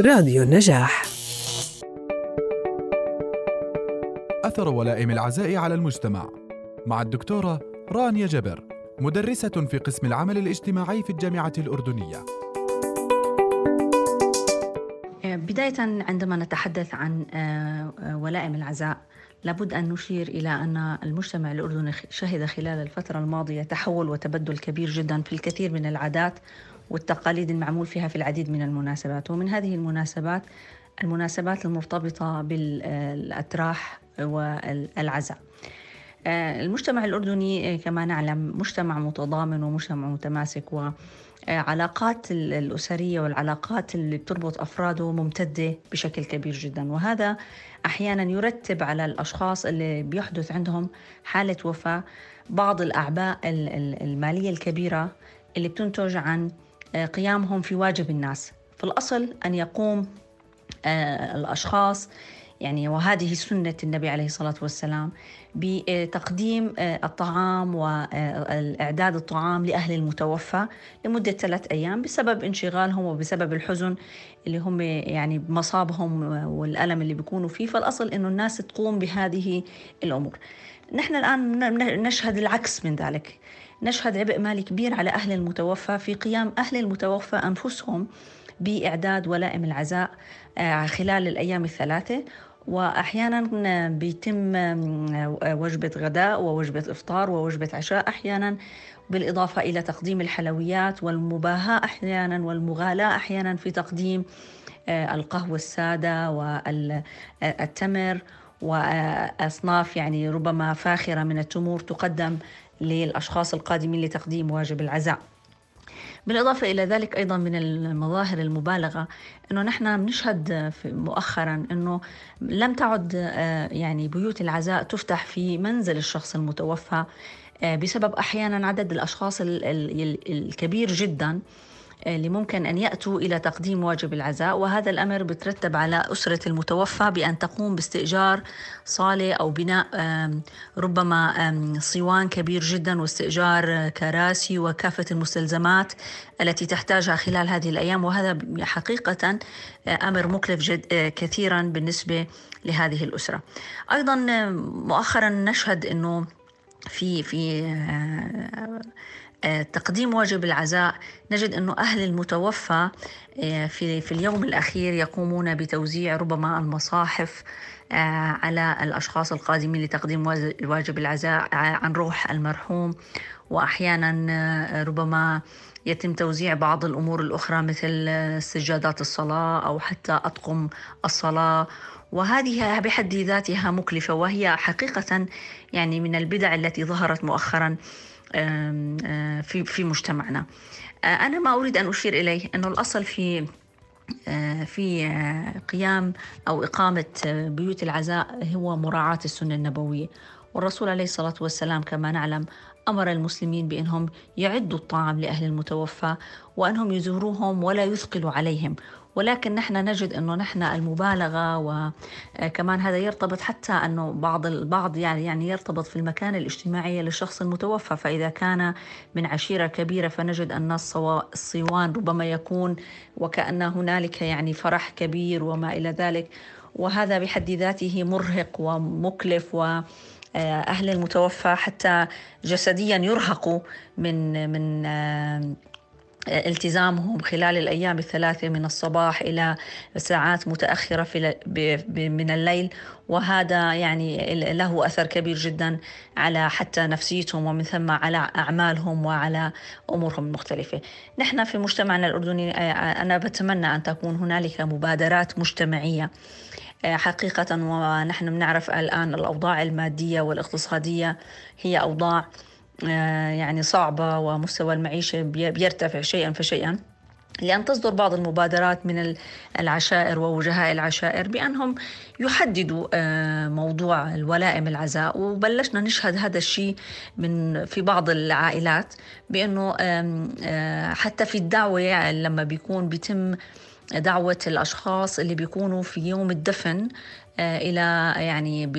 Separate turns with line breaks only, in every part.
راديو النجاح.
أثر ولائم العزاء على المجتمع. مع الدكتورة رانيا جبر مدرسة في قسم العمل الاجتماعي في الجامعة الأردنية.
بداية عندما نتحدث عن آه، ولائم العزاء لابد أن نشير إلى أن المجتمع الأردني شهد خلال الفترة الماضية تحول وتبدل كبير جدا في الكثير من العادات والتقاليد المعمول فيها في العديد من المناسبات. ومن هذه المناسبات المناسبات المرتبطة بالأتراح والعزاء. آه، المجتمع الأردني كما نعلم مجتمع متضامن ومجتمع متماسك و علاقات الأسرية والعلاقات اللي بتربط أفراده ممتدة بشكل كبير جدا. وهذا أحيانا يرتب على الأشخاص اللي بيحدث عندهم حالة وفاة بعض الأعباء المالية الكبيرة اللي بتنتج عن قيامهم في واجب الناس. في الأصل أن يقوم آه، الأشخاص يعني وهذه سنة النبي عليه الصلاة والسلام بتقديم آه، الطعام وإعداد الطعام لأهل المتوفى لمدة ثلاث أيام بسبب انشغالهم وبسبب الحزن اللي هم يعني مصابهم والألم اللي بيكونوا فيه. فالأصل أنه الناس تقوم بهذه الأمور. نحن الآن نشهد العكس من ذلك. نشهد عبء مالي كبير على أهل المتوفى في قيام أهل المتوفى أنفسهم بإعداد ولائم العزاء آه، خلال الأيام الثلاثة. واحيانا بيتم وجبة غداء ووجبة إفطار ووجبة عشاء أحيانا بالإضافة إلى تقديم الحلويات والمباهاة أحيانا والمغالاة أحيانا في تقديم آه، القهوة السادة والتمر وأصناف يعني ربما فاخرة من التمور تقدم للأشخاص القادمين لتقديم واجب العزاء. بالإضافة إلى ذلك أيضا من المظاهر المبالغة أنه نحن بنشهد مؤخرا أنه لم تعد آه، يعني بيوت العزاء تفتح في منزل الشخص المتوفى آه، بسبب أحيانا عدد الأشخاص الكبير جدا اللي ممكن أن يأتوا إلى تقديم واجب العزاء وهذا الأمر بترتب على أسرة المتوفى بأن تقوم باستئجار صالة أو بناء ربما صوان كبير جدا واستئجار كراسي وكافة المستلزمات التي تحتاجها خلال هذه الأيام. وهذا حقيقة أمر مكلف جد كثيرا بالنسبة لهذه الأسرة. أيضا مؤخرا نشهد أنه في في آه، تقديم واجب العزاء. نجد أنه أهل المتوفى آه، في, في اليوم الأخير يقومون بتوزيع ربما المصاحف آه، على الأشخاص القادمين لتقديم واجب العزاء عن روح المرحوم. وأحيانا ربما يتم توزيع بعض الأمور الأخرى مثل سجادات الصلاة أو حتى أطقم الصلاة. وهذه بحد ذاتها مكلفة وهي حقيقة يعني من البدع التي ظهرت مؤخرا. في في مجتمعنا. أنا ما أريد أن أشير إليه أنه الأصل في في قيام أو إقامة بيوت العزاء هو مراعاة السنة النبوية. والرسول عليه الصلاة والسلام كما نعلم أمر المسلمين بأنهم يعدوا الطعام لأهل المتوفى وأنهم يزوروهم ولا يثقلوا عليهم. ولكن نحن نجد إنه نحن المبالغة وكمان هذا يرتبط حتى إنه بعض البعض يعني يعني يرتبط في المكانه الاجتماعيه للشخص المتوفى. فإذا كان من عشيرة كبيرة فنجد أن الصوان ربما يكون وكأن هنالك يعني فرح كبير وما إلى ذلك. وهذا بحد ذاته مرهق ومكلف و أهل المتوفى حتى جسديا يرهقوا من من التزامهم خلال الأيام الثلاثة من الصباح إلى ساعات متأخرة في من الليل. وهذا يعني له أثر كبير جدا على حتى نفسيتهم ومن ثم على أعمالهم وعلى أمورهم المختلفة. نحن في مجتمعنا الأردني أنا بتمنى أن تكون هنالك مبادرات مجتمعية. حقيقة ونحن بنعرف الآن الأوضاع المادية والاقتصادية هي أوضاع آه، يعني صعبة ومستوى المعيشة بيرتفع شيئا فشيئا. لأن تصدر بعض المبادرات من العشائر ووجهاء العشائر بأنهم يحددوا آه، موضوع الولائم العزاء. وبلشنا نشهد هذا الشيء من في بعض العائلات بأنه آه، حتى في الدعوة لما بيكون بيتم دعوة الأشخاص اللي بيكونوا في يوم الدفن آه، إلى يعني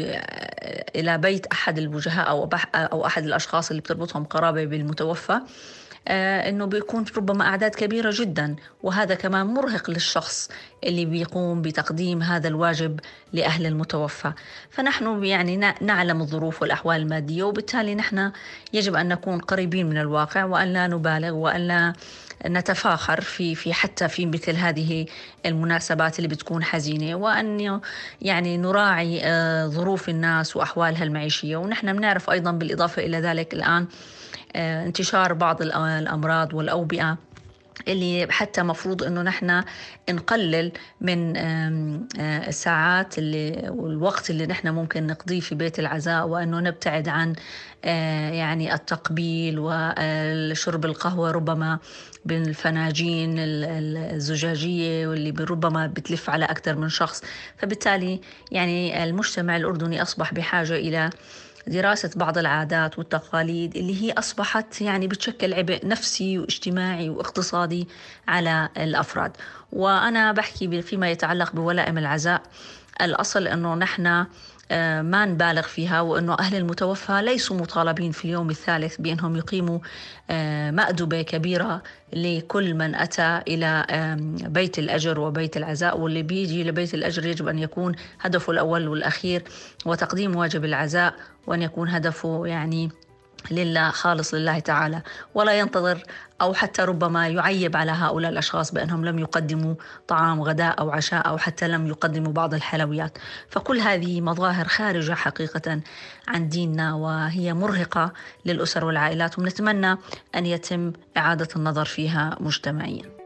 إلى بيت أحد الوجهاء أو أو أحد الأشخاص اللي بتربطهم قرابة بالمتوفى. آه، إنه بيكون ربما أعداد كبيرة جدا وهذا كمان مرهق للشخص اللي بيقوم بتقديم هذا الواجب لأهل المتوفى. فنحن يعني نعلم الظروف والأحوال المادية وبالتالي نحن يجب أن نكون قريبين من الواقع وأن لا نبالغ وأن لا نتفاخر في في حتى في مثل هذه المناسبات اللي بتكون حزينة وأن يعني نراعي آه، ظروف الناس وأحوالها المعيشية. ونحن بنعرف أيضا بالإضافة إلى ذلك الآن آه، انتشار بعض الأمراض والأوبئة. اللي حتى مفروض إنه نحن نقلل من آه، الساعات اللي والوقت اللي نحن ممكن نقضيه في بيت العزاء وإنه نبتعد عن آه، يعني التقبيل وشرب القهوة ربما بالفناجين الزجاجية واللي ربما بتلف على أكثر من شخص. فبالتالي يعني المجتمع الأردني أصبح بحاجة إلى دراسة بعض العادات والتقاليد اللي هي أصبحت يعني بتشكل عبء نفسي واجتماعي واقتصادي على الأفراد. وأنا بحكي فيما يتعلق بولائم العزاء. الأصل أنه نحن ما نبالغ فيها وأنه أهل المتوفى ليسوا مطالبين في اليوم الثالث بأنهم يقيموا آه، مأدبة كبيرة لكل من أتى إلى بيت الأجر وبيت العزاء واللي بيجي لبيت الأجر يجب أن يكون هدفه الأول والأخير وتقديم واجب العزاء وأن يكون هدفه يعني لله خالص لله تعالى. ولا ينتظر أو حتى ربما يعيب على هؤلاء الأشخاص بأنهم لم يقدموا طعام غداء أو عشاء أو حتى لم يقدموا بعض الحلويات. فكل هذه مظاهر خارجة حقيقة عن ديننا وهي مرهقة للأسر والعائلات ونتمنى أن يتم إعادة النظر فيها مجتمعياً.